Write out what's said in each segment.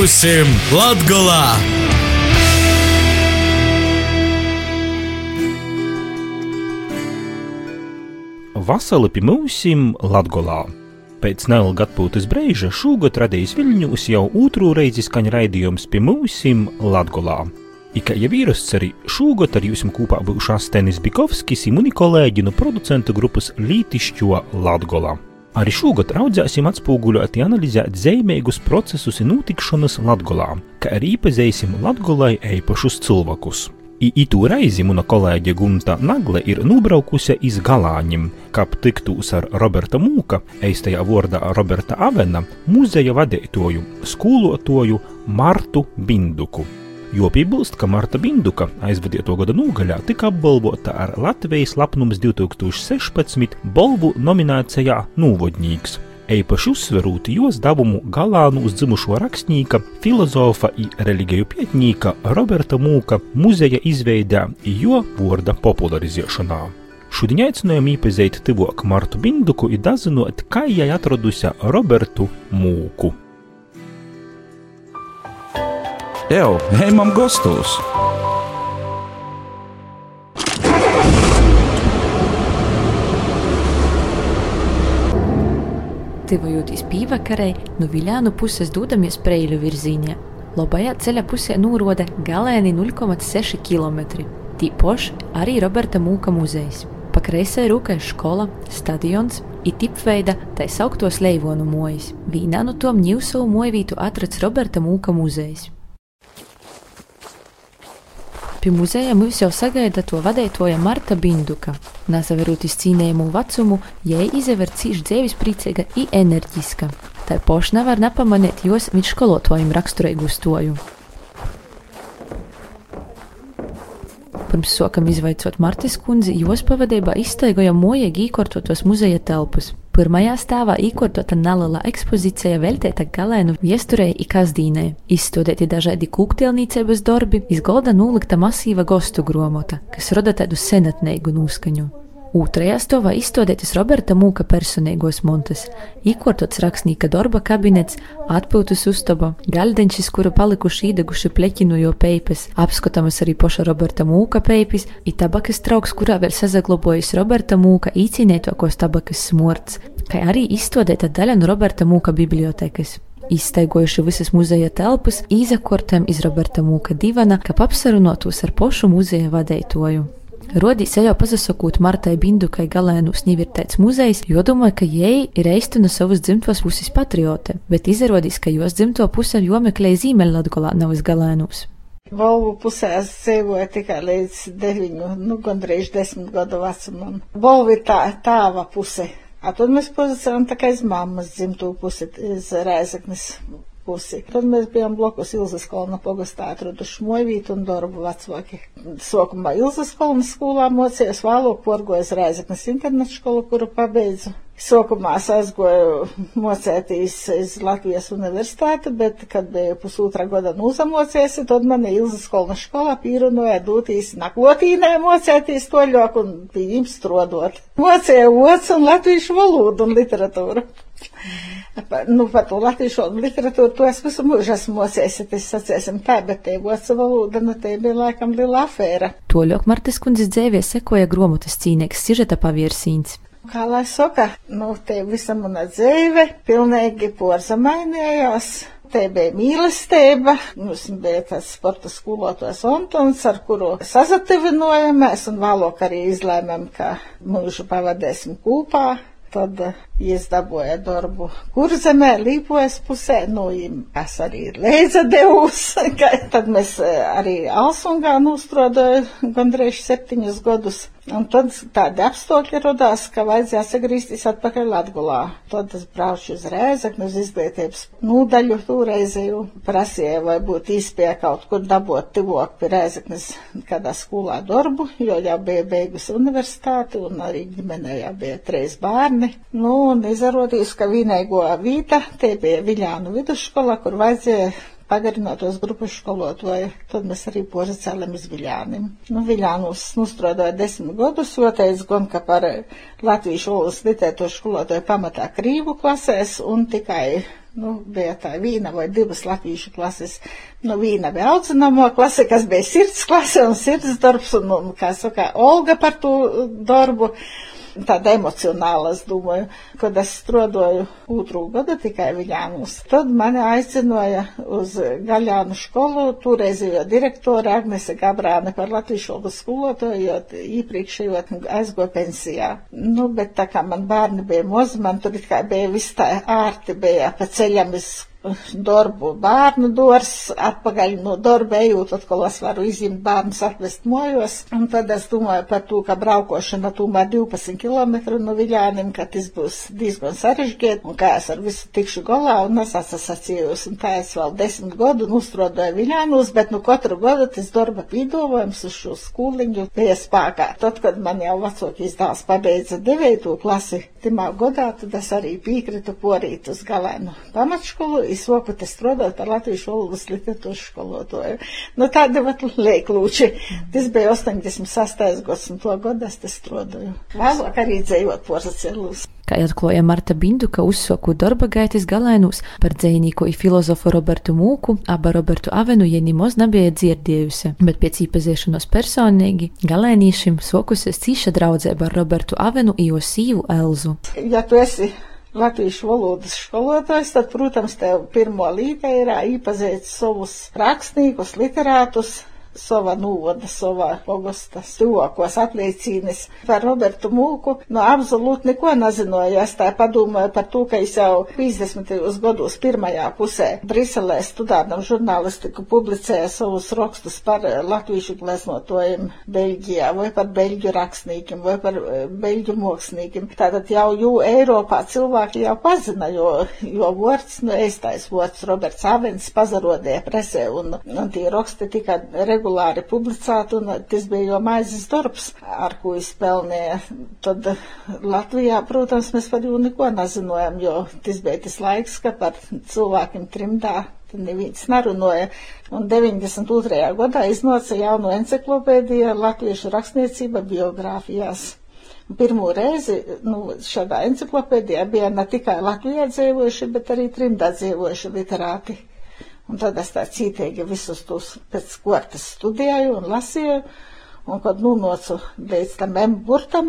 Būsim Latgolā! Vasali pie mūsim Latgolā. Pēc neilga atpūtas brīža šogad radījis Viļņus jau otru reizi skaņa raidījums pie mūsim Latgolā. Ikā jau ierasts arī šogad ar jums kopā būšās Tenis Bikovskis un kolēģi no producentu grupas Lītišķo Latgolā. Arī šogad raudzēsim atspūguļot un analizēt zīmīgus procesus un notikšanas Latgolā, kā arī iepazīsim Latgolai eipašus cilvēkus. Itu reizi mana kolēģe Gunta Nagle ir nobraukusi iz Galāņiem, kap tiktos ar Roberta Mūka, eistajā vārdā Roberta Avena, muzeja vadītoju, skolotoju Martu Binduku. Jo piebilst, ka Marta Binduka aizvadīto gada nogaļā tika apbalvota ar Latvijas lapnums 2016 balvu nominācijā Nūvodņīgs. Eipaši uzsverot jos devumu galānu uz dzimušo rakstnieka, filozofa un reliģiju pietnīka Roberta Mūka muzeja izveidē jo vārda popularizēšanā. Šodien aicinājām iepazīt tuvāk Martu Binduku un dazinot, kā jai atradusi Robertu Mūku. Evo, ejam gastos! Tuvojoties pīvakarei, no Viļānu puses dodamies Preiļu virzienā. Labajā ceļa pusē noroda galēni 0,6 km. Tīpaši arī Roberta Mūka muzejs. Pa kreisai rūkai skola, stadions, ir tipveida tā sauktos Leivonu mojas. Vīnā no tom ņūsavu mojvītu atrads Roberta Mūka muzejs. Pie muzeja mūs jau sagaida to vadītoja Marta Binduka. Nesaverot izcīnījumu vecumu, jai izaver cīši dzīves priecīga un enerģiska. Tā poša nevar nepamanīt jos viņš skolotājiem raksturīgu stoju. Pirms sākam izvaicot Martas kundzi, jos pavadībā iztaigojam mojīgi īkortotos muzeja telpas. Pirmajā stāvā īkortota neliela ekspozīcija veltīta galēnu viesturei un kasdīnai. Izstudēti dažādi kūktielnīcības darbi, iz golda nolikta masīva gostu gromota, kas rada tādu senatneigu noskaņu. Otrajā stāvā izstādītas Roberta Mūka personīgos montes, īkortots rakstnieka darba kabinets, atpūtas uztaba, galdeņšis, kuru palikuši īdeguši pleķinu jo peipes, apskatāmas arī poša Roberta Mūka peipis, ir tabakas trauks, kurā vēl sazaglobojas Roberta Mūka īcīnētokos tabakas smorts, kā arī izstādīta daļa no Roberta Mūka bibliotekas. Izstaigojuši visas muzeja telpas, izakortēm iz Roberta Mūka divana, kā apsarunotos ar pošu muzeja vadītoju. Rodīs jau pasakot Martai Bindukai galēnu snivirtēts muzejs, jo domāju, ka jai ir eisti no savas dzimtos puses patriote, bet izrādīs, ka jos dzimto puse jomeklē Zīmeļlatgolā nav uz galēnus. Volvu pusē es dzīvoju tikai līdz deviņu, nu, gandrīz desmit gadu vecumam. Volvu ir tā, tāva puse. A tad mēs pozicionējam tā kā iz mammas dzimto pusi, iz Rēzeknes pusi. Tad mēs bijām blokus Ilzas kolna pogastā atraduši mojvītu un darbu vecvāki. Sokumā Ilzas kolnas skolā mocījos, vēlāk porgojas Rēzeknes internetu skolu, kuru pabeidzu. Sokumā es aizgoju mocētīs iz Latvijas universitāti, bet, kad biju pusotra gada nūzamocēs, tad mani Ilzas kolna skolā pīrunoja dūtīs nakvotīnē mocētīs toļok un pīm strodot. Mocēja ots un latviešu valodu un literatūru. Nu, par to latviešu literatūru to es visu mūžu esmu mocējis, ja tas sacēsim tā, bet te vācu valoda, nu, te bija laikam liela afēra. Toļok Martas kundzes dzēvie sekoja gromotas cīnieks sižeta pavirsīns. Kā lai saka, nu, te visa mana dzīve pilnīgi porzamainējās. Te bija mīlestība, mums bija tas sporta skolotājs Antons, ar kuru sazatavinojamies un vēlāk arī izlēmēm, ka mūžu pavadēsim kopā. Tad es dabūju darbu kurzemē, līpojas pusē, nu, es arī leidza devus, tad mēs arī Alsungā nostrodoju gandrīz septiņus gadus. Un tad tādi apstākļi radās, ka vajadzēja sagrīzties atpakaļ Latgulā. Tad es braucu uz Rēzeknu, uz izglītības nūdaļu toreizēju, prasīju, vai būtu īspēja kaut kur dabot tivok pie Rēzeknes kādā skolā darbu, jo jau bija beigusi universitāti un arī ģimenē jau bija trīs bērni. Nu, un izrādījās, ka vienīgo vīta, te bija Viļānu vidusskola, kur vajadzēja pagarinātos grupas skolotāju, tad mēs arī pozacēlam uz Viļānim. Nu, Viļānus nustrādāja desmit gadus, otrais gan, ka par latviešu valodas literatūras skolotāju pamatā krīvu klasēs un tikai Nu, bija tā viena vai divas latviešu klases. Nu, viena bija audzinamo klase, kas bija sirds klase un sirds darbs, un, un kā saka, Olga par to darbu tāda emocionāla, es domāju, kad es strodoju otru gadu tikai Viļānus. Tad mani aicināja uz Gaļānu skolu, toreizējo direktoru Agnese Gabrāne par latviešu valodas skolotāju, jo iepriekšējot aizgoja pensijā. Nu, bet tā kā man bērni bija mozi, man tur it kā bija viss tā ārti, bija pa ceļam uz darbu bērnu dors, atpakaļ no darba ejot, atkal es varu izņemt bērnus atvest mojos. Un tad es domāju par to, ka braukošana tomēr 12 km no Viļānim, ka tas būs diezgan sarežģīti, un kā es ar visu tikšu galā, un es esmu sacījus, un tā es vēl desmit gadu uzstrodoju Viļānos, bet nu katru gadu tas darba pīdovojums uz šo skūliņu bija spēkā. Tad, kad man jau vecākais dēls pabeidza 9. klasi, timā godā, tad es arī pīkritu porīt uz galēnu pamatškolu, te strādāt par latviešu valodas literatūras skolotāju. Nu, tāda vat leiklūči. Tas bija 86. gads, un to gadu es te strādāju. Vēlāk arī dzējot porzacēlus. Kā atklāja Marta Binduka, uzsoku darba gaitas galēnus par dzējnieku i filozofu Robertu Mūku, aba Robertu Avenu jenimos nebija dzirdējusi, bet pēc īpaziešanos personīgi galēnīšim sokusies cīša draudzēba ar Robertu Avenu i jo sīvu Elzu. Ja tu esi latviešu valodas skolotājs, tad, protams, tev pirmo līga ir īpazīt savus rakstniekus, literātus, sava novada, sava pogosta stūvokos apliecīnis par Robertu Mūku. No absolūti neko nezināju. Es tā padomāju par to, ka es jau 50. gados pirmajā pusē Briselē studēdam žurnālistiku publicēju savus rakstus par latviešu gleznotojiem Beļģijā vai par beļģu rakstniekiem vai par beļģu māksliniekiem. Tātad jau jū Eiropā cilvēki jau pazina, jo, jo vārds, nu, eistais vārds Roberts Avens pazarodēja presē un, un tie raksti tika regulāri publicēti, un tas bija jau maizes darbs, ar ko es pelnīju. Tad Latvijā, protams, mēs par jū neko nezinājām, jo tas bija tas laiks, ka par cilvēkiem trimdā tad neviens nerunāja. Un 92. gadā iznāca jauno enciklopēdija Latviešu rakstniecība biogrāfijās. Pirmo reizi nu, šādā enciklopēdijā bija ne tikai Latvijā dzīvojuši, bet arī trimdā dzīvojuši literāti. Un tad es tā cītīgi visus tos pēc kortas studēju un lasīju, un kad nonācu līdz tam emburtam,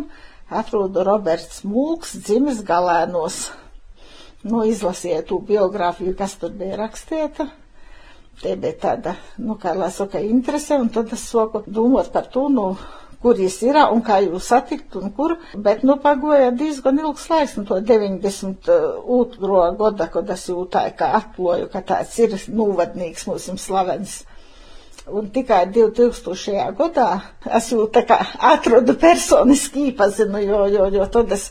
atrodu Roberts Mūks dzimis galēnos. Nu, izlasīju to biogrāfiju, kas tur bija rakstīta. Tie bija tāda, nu, kā lai saka, interese, un tad es soku domāt par to, nu, kur jis ir un kā jūs satikt un kur, bet, nu, pagoja diezgan ilgs laiks, nu, to 92. gada, kad es jūtāju, ka atploju, ka tāds ir nūvadnīgs mūsim slavens. Un tikai 2000. gadā es jau tā kā atradu personiski īpazinu, jo, jo, jo tad es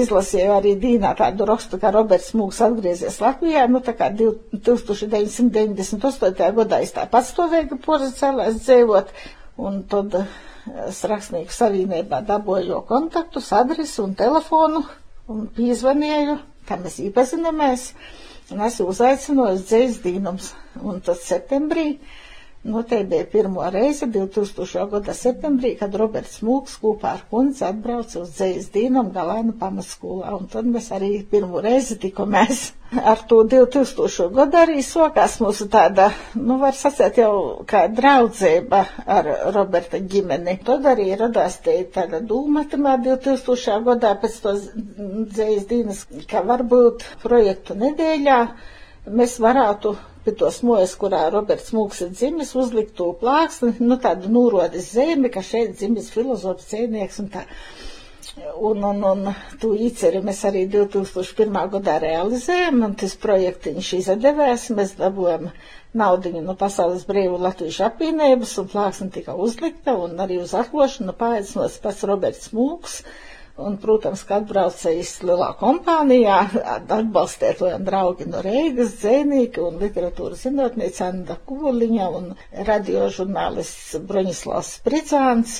izlasīju arī dīnā tādu rakstu, kā Roberts Mūks atgriezies Latvijā, nu tā kā 1998. gadā es tā pats to veidu pozacēlēs dzīvot, un tad es rakstnieku savienībā dabūju kontaktus, adresi un telefonu un piezvanīju, kā mēs iepazinamies, un es uzaicināju uz dzējas dīnums. Un tad septembrī Nu, te bija pirmo reize 2000. gada septembrī, kad Roberts Mūks kopā ar kundzi atbrauca uz dzējas dīnam galēnu pamatskolā, un tad mēs arī pirmo reizi tikamies. Ar to 2000. gadu arī sokās mūsu tāda, nu, var sacēt jau kā draudzība ar Roberta ģimeni. Tad arī radās te tāda dūma tamā 2000. gadā pēc to dzējas dīnas, ka varbūt projektu nedēļā mēs varētu pie tos mojas, kurā Roberts Mūks ir dzimis, uzlikt to plāksni, nu tādu nūrodas zemi, ka šeit dzimis filozofs, cēnieks un tā. Un, un, un tu īceri mēs arī 2001. gadā realizējam, un tas projektiņš izdevēs, mēs dabūjam naudiņu no Pasaules brīvu latviešu apvienības, un plāksne tika uzlikta, un arī uz atlošanu paaicinots pats Roberts Mūks. Un, protams, kad atbraucējis lielā kompānijā, atbalstētojam draugi no Reigas, dzēnīki un literatūras zinātniece Anda Koliņa un radiožurnālists Broņislavs Pricāns.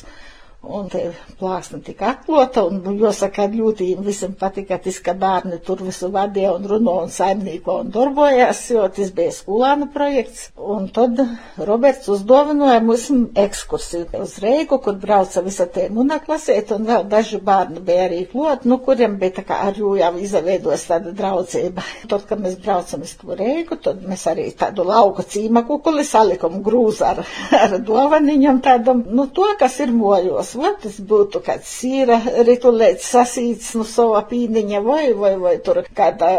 Un te plāksne tika atklota, un, nu, jāsaka, ļoti visam patika, tas, ka bērni tur visu vadīja un runo un saimnīko un darbojās, jo tas bija skolāna projekts, un tad Roberts uzdovinoja mums ekskursiju uz Reigu, kur brauca visa tie munaklasēt, un vēl daži bērni bija arī klot, nu, kuriem bija tā kā ar jū jau izveidos tāda draudzība. Tad, kad mēs braucam uz to Reigu, tad mēs arī tādu lauka cīma kukuli salikam grūzu ar, ar dovaniņam tādam, nu, to, kas ir mojos tas būtu kāds sīra ritulēts sasīts no nu, sava pīniņa vai, vai, vai tur kāda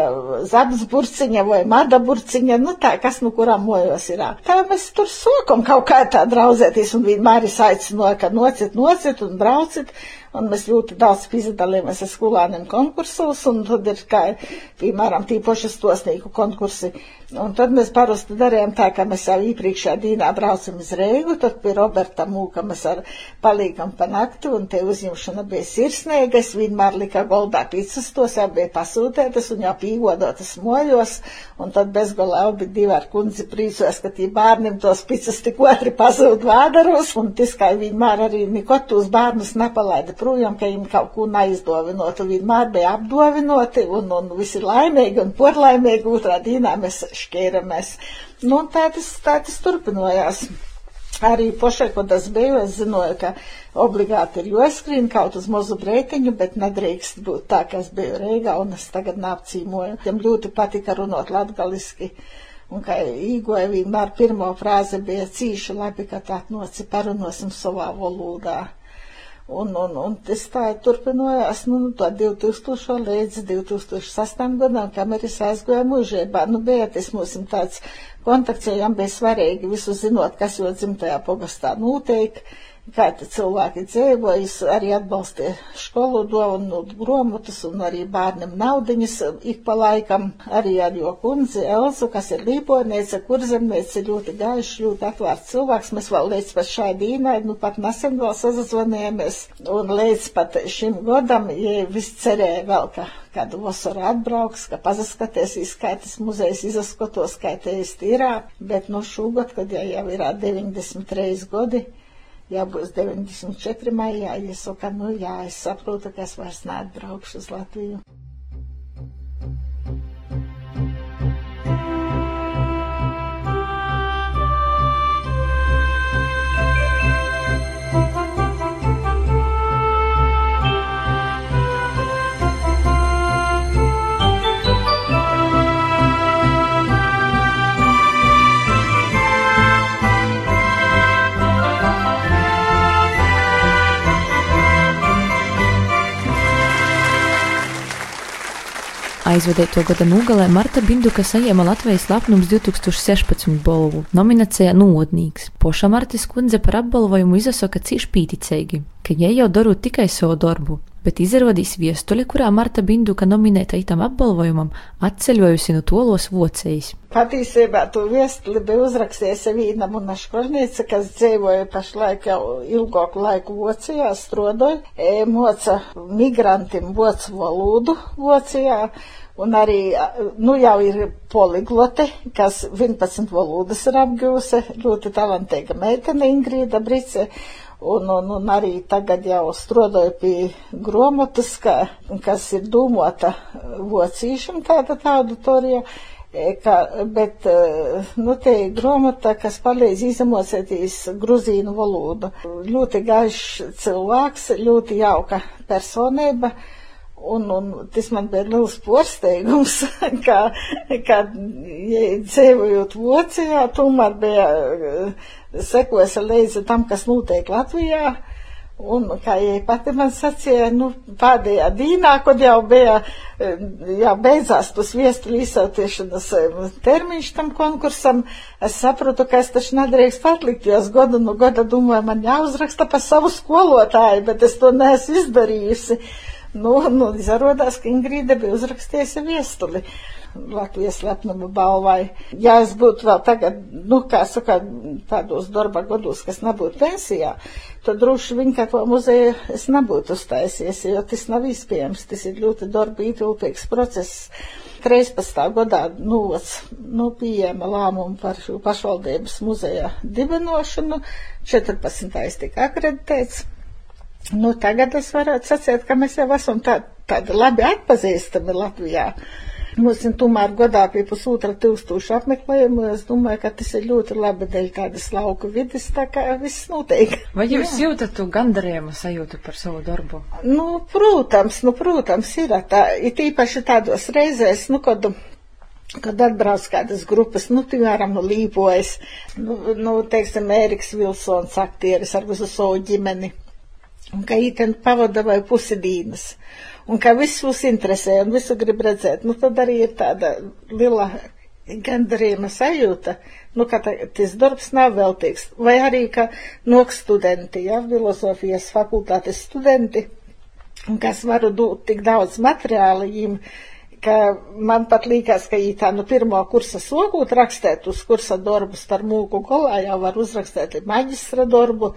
zabas burciņa vai mada burciņa, nu tā, kas nu kurām mojos ir. Tā mēs tur sokam kaut kā tā draudzēties un vienmēr es aicinu, ka nocit, nocit un braucit un mēs ļoti daudz piedalījāmies ar skolāniem konkursos, un tad ir kā, piemēram, tīpaši stosnīku konkursi. Un tad mēs parasti darījām tā, ka mēs jau iepriekšējā dīnā braucam uz Reigu, tad pie Roberta mūka mēs ar palīgam pa nakti, un te uzņemšana bija sirsnīga, es vienmēr lika goldā pīcas, tos jau bija pasūtētas un jau pīvodotas mojos, un tad bezgolā abi divi ar kundzi prīcos, ka tī bērniem tos pīcas tik otri pazūd vādaros, un tas kā vienmēr arī nekot tos bērnus nepalaida projām, ka viņiem kaut ko neizdovinot, un vienmēr bija apdovinoti, un, un visi laimīgi un porlaimīgi, otrā dīnā mēs šķēramies. Nu, un tā tas, tā tas turpinājās. Arī pošai, kad es biju, es zināju, ka obligāti ir jāskrien kaut uz mazu breitiņu, bet nedrīkst būt tā, ka es biju Reigā un es tagad nāpcīmoju. Tiem ļoti patika runot latgaliski. Un kā īgoja vienmēr pirmo frāze bija cīša labi, ka tā noci parunosim savā valodā. Un, un, un tas tā turpinājās nu, no 2000 līdz 2008 gadam, kamēr es aizgāju mūžībā. Nu, bija tas mums tāds kontakts, jo jām bija svarīgi visu zinot, kas jau dzimtajā pogastā notiek. Nu, kā cilvēki dzīvojas, arī atbalstīja skolu dovanu gromotus un arī bērnam naudiņas ik pa laikam, arī ar jo kundzi Elzu, kas ir līponēce, kurzemniece, ļoti gaišs, ļoti atvērts cilvēks. Mēs vēl līdz pat šai dīnai, nu pat nesen vēl sazvanījāmies, un līdz pat šim godam, ja viss cerēja vēl, ka kādu vasaru atbrauks, ka pazaskaties, kā tas muzejs izaskatos, kā te ir, bet no šogad, kad jau, jau ir 93 gadi, ja būs 94 maijā, ja saka, nu jā, es saprotu, ka es vairs neatbraukšu uz Latviju. Aizvadēto gada nogalē Marta Binduka saņēma Latvijas lapnums 2016 balvu nominācijā Nodnīgs. Poša Martis kundze par apbalvojumu izsaka cīši pīticīgi, ka jai jau darot tikai savu darbu, bet izrādīs viestuli, kurā Marta Binduka nominēta itam apbalvojumam, atceļojusi no tolos vocējis. Patiesībā to viestuli bija uzrakstījusi Vīna Munaškornīca, kas dzīvoja pašlaik jau ilgāku laiku Vocijā, strodoja, moca migrantiem vocu valodu Vocijā. Un arī, nu jau ir poliglote, kas 11 valodas ir apgūse, ļoti talantīga meitene Ingrīda Brice. Un, un, un arī tagad jau strodoju pie gromotas, ka, kas ir domota vocīšana tāda tā auditorija. Ka, bet, nu, te ir gromata, kas palīdz izamocētīs gruzīnu valodu. Ļoti gaišs cilvēks, ļoti jauka personība. Un, un tas man bija liels porsteigums, ka, ka ja dzīvojot Vācijā, tomēr bija sekojas līdzi tam, kas notiek Latvijā. Un, kā jau pati man sacīja, nu, pēdējā dīnā, kad jau bija, jau beidzās tas viestu izsautiešanas termiņš tam konkursam, es saprotu, ka es taču nedrīkst atlikt, jo es godu no goda domāju, man jāuzraksta pa savu skolotāju, bet es to neesmu izdarījusi. Nu, nu, izrādās, ka Ingrīda bija uzrakstījusi viestuli Latvijas lepnuma balvai. Ja es būtu vēl tagad, nu, kā saka, tādos darba gados, kas nebūtu pensijā, tad droši vien kā to muzeju es nebūtu uztaisies, jo tas nav izpējams. Tas ir ļoti darba ietilpīgs process. 13. gadā nu, nu, pieejama lēmumu par šo pašvaldības muzeja dibinošanu, 14. tika akreditēts. Nu, tagad es varētu sacīt, ka mēs jau esam tā, tādi labi atpazīstami Latvijā. Mums ir tomēr godā pie pusotra tūkstoša apmeklējumu. Es domāju, ka tas ir ļoti labi dēļ tādas lauku vidas, tā kā viss notiek. Vai jūs Jā. jūtat to gandarījumu sajūtu par savu darbu? Nu, protams, nu, protams, ir tā. Ir īpaši tādos reizēs, nu, kad kad atbrauc kādas grupas, nu, piemēram, no Līpojas, nu, nu, teiksim, Ēriks Vilsons aktieris ar visu savu ģimeni, un ka īten pavada vai pusi dīnas. Un ka viss mūs interesē un visu grib redzēt, nu tad arī ir tāda liela gandarījuma sajūta, nu, ka tas darbs nav veltīgs. Vai arī, ka nok studenti, ja, filozofijas fakultātes studenti, un kas varu dot tik daudz materiālu viņiem, ka man pat liekas, ka viņi tā no nu, pirmo kursa sokūt rakstēt uz kursa darbus par mūku kolā, jau var uzrakstēt maģistra darbu,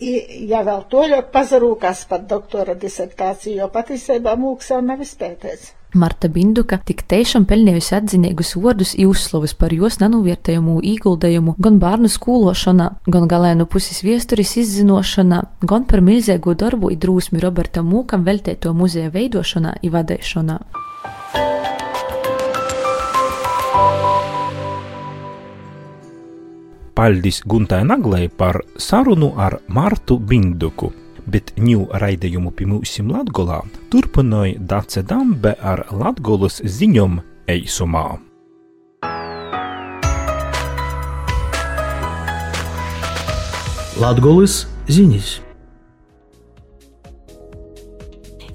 ja vēl to ļoti pazarūkās par doktora disertāciju, jo patiesībā mūks jau nav izpētēts. Marta Binduka tik tiešām pelnījusi atzinīgus vārdus uzslavas par jos nenovērtējumu ieguldījumu gan bērnu skološanā, gan galēnu puses viesturis izzinošanā, gan par milzīgu darbu un drūsmi Robertam Mūkam veltēto muzeja veidošanā un vadīšanā. Paļdis Guntai Naglai par sarunu ar Martu Binduku, bet ņū raidījumu pie mūsim Latgolā turpināja Dace Dambe ar Latgolas ziņom eisumā. Latgolas ziņas.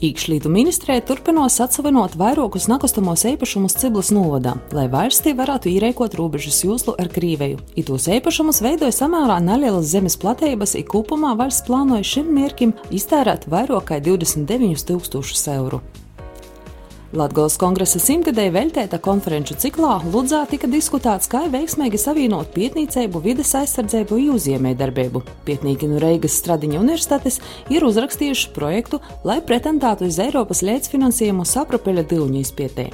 Iekšlietu ministrija turpinās atsavinot vairākus nakustamos īpašumus Ciblas novadā, lai valstī varētu īrēkot robežas jūslu ar Krīveju. Itos īpašumus veidoja samērā nelielas zemes platības, ik kopumā valsts plānoja šim mērķim iztērēt vairāk kā 29 tūkstošus eiro. Latvijas kongresa simtgadēja veltēta konferenču ciklā Ludzā tika diskutēts, kā veiksmīgi savienot pietnīcību, vides aizsardzību un uzņēmējdarbību. Pietnīgi no Reigas Stradiņa universitātes ir uzrakstījuši projektu, lai pretendētu uz Eiropas līdzfinansējumu sapropeļa dilņu izpētē.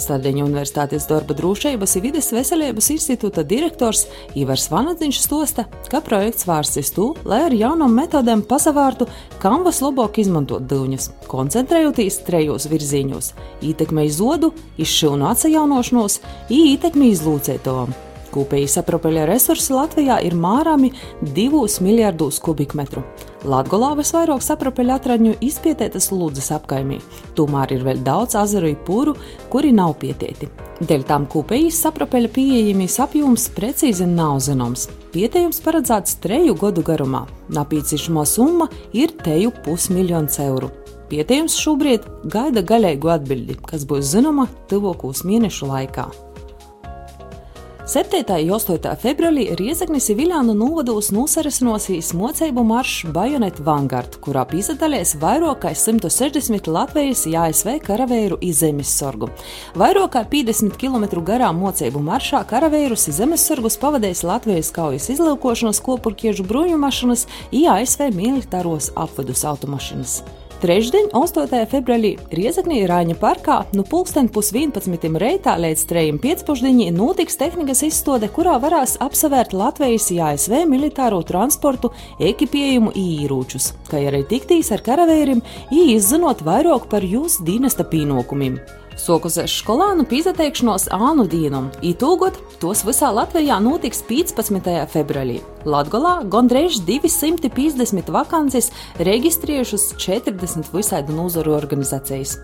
Stardeņa Universitātes darba drošības un vides veselības institūta direktors Ivars Vanadziņš stosta, ka projekts vērsts to, lai ar jaunām metodēm pasavārtu, kam vas labāk izmantot dūņus, koncentrējoties trejos virziņos - ietekmei zodu, izšūnu atsajaunošanos, ietekmei izlūcētām. Kopēji sapropeļa resursi Latvijā ir mārāmi 2 miljardus kubikmetru. Latvijā visvairāk sapropeļa atradņu izpētētas Lūdzes apkaimī, tomēr ir vēl daudz azaru pūru, kuri nav pietieti. Dēļ tam kopējas sapropeļa pieejamības apjoms precīzi nav zināms. Pietējums paredzēts treju gadu garumā. Napīcīšamo summa ir teju pusmiljons eiro. Pietējums šobrīd gaida gaļīgu atbildi, kas būs zināma tuvākos mēnešu laikā. 7. un 8. februārī Riezeknis Viljānu novados nosarasinosīs moceibu maršs Bajonet Vanguard, kurā pīsadalēs vairāk kā 160 Latvijas ASV karavēru izzemes sorgu. Vairāk kā 50 km garā moceibu maršā karaveirus izzemes pavadēs Latvijas kaujas izlaukošanas kopurkiežu bruņu mašinas, ASV militāros apvedus automašīnas. Trešdien, 8. februārī Riezaknī Rāņa parkā no pulksten pus 11. reitā līdz 3.15. notiks tehnikas izstāde, kurā varēs apsevērt Latvijas ASV militāro transportu, ekipējumu īrūčus, kā arī tiktīs ar karavīriem, izzinot vairāk par jūsu dienesta pienākumiem. Sokusēs skolānu pīzateikšanos ānu dienam, itūgot tos visā Latvijā notiks 15. februārī. Latgolā gandrīz 250 vakances reģistrējušas 40 visādu nozaru organizācijas.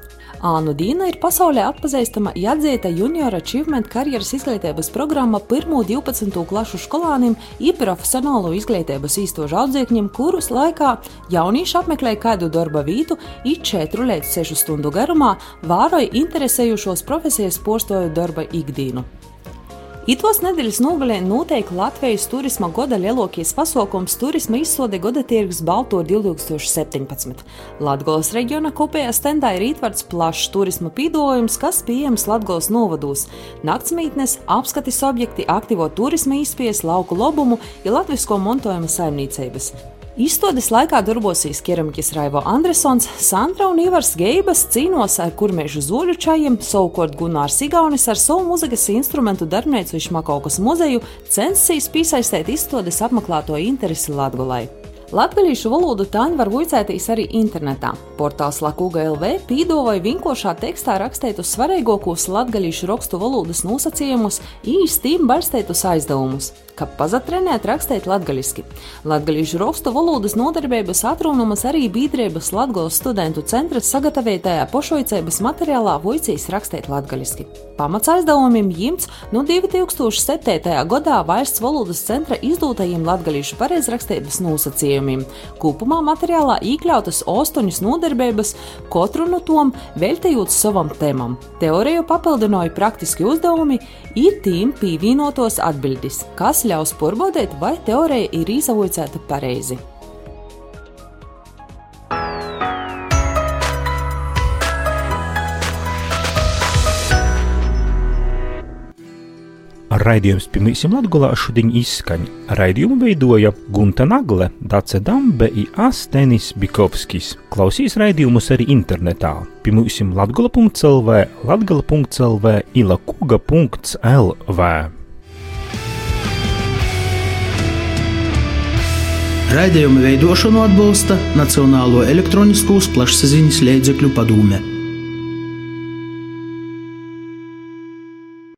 Ānu Dīna ir pasaulē atpazīstama Jadzīta juniora achievement karjeras izglītības programma 1-12 klašu skolāniem un profesionālo izglītības īstošu audzēkņiem, kurus laikā jaunieši apmeklē kādu darba vietu un 4 līdz 6 stundu garumā vāroja interesējušos profesijas postoju darba ikdienu. Itos nedēļas nogalē notiek Latvijas turisma gada lielākais pasākums Turisma izsode gada tirgus Balto 2017. Latgolas reģiona kopējā stendā ir ietverts plašs turisma pīdolojums, kas pieejams Latgolas novados - naktsmītnes, apskates objekti, aktīvo turisma izpējas, lauku lobumu, ja latvisko montojuma saimniecības. Izstādes laikā darbosies keramikas Raivo Andresons, Sandra un Ivars Geibas cīnos ar kurmēžu zoļu čajiem, savukārt Gunārs Igaunis ar savu muzikas instrumentu darbnīcu Šmakaukas muzeju censīs piesaistīt izstādes apmeklēto interesi Latgolai. Latviešu valodu tāņi var vuicēties arī internetā. Portāls Lakūga LV pīdavoja vinkošā tekstā rakstēt uz svarīgākos latgaļīšu rakstu valodas nosacījumus, īstīm balstētus aizdevumus, kā pazatrenēt rakstēt latgaļiski. Latgaļīšu rakstu valodas nodarbības atrunumas arī biedrības Latgolas studentu centra sagatavotajā pošoicības materiālā vuicīs rakstēt latgaļiski. Pamats aizdevumiem jimts no 2007. gadā valsts valodas centra izdūtajiem latgaļīšu pareizrakstības nosacījumiem. Kopumā materiālā iekļautas astoņas nodarbības, katru no tom veltījot savam temam. Teoriju papildināja praktiski uzdevumi, ir tīm pievienotos atbildes, kas ļaus porbaudīt, vai teorija ir izavoicēta pareizi. Raidījums pirmīsim latgulā šodien izskaņa. Raidījumu veidoja Gunta Nagle, Dace Dambe i Astenis Bikovskis. Klausīs raidījumus arī internetā. Pirmīsim latgula.lv, latgala.lv, ilakuga.lv. Raidījumu veidošanu atbalsta Nacionālo elektroniskos plašsaziņas līdzekļu padome.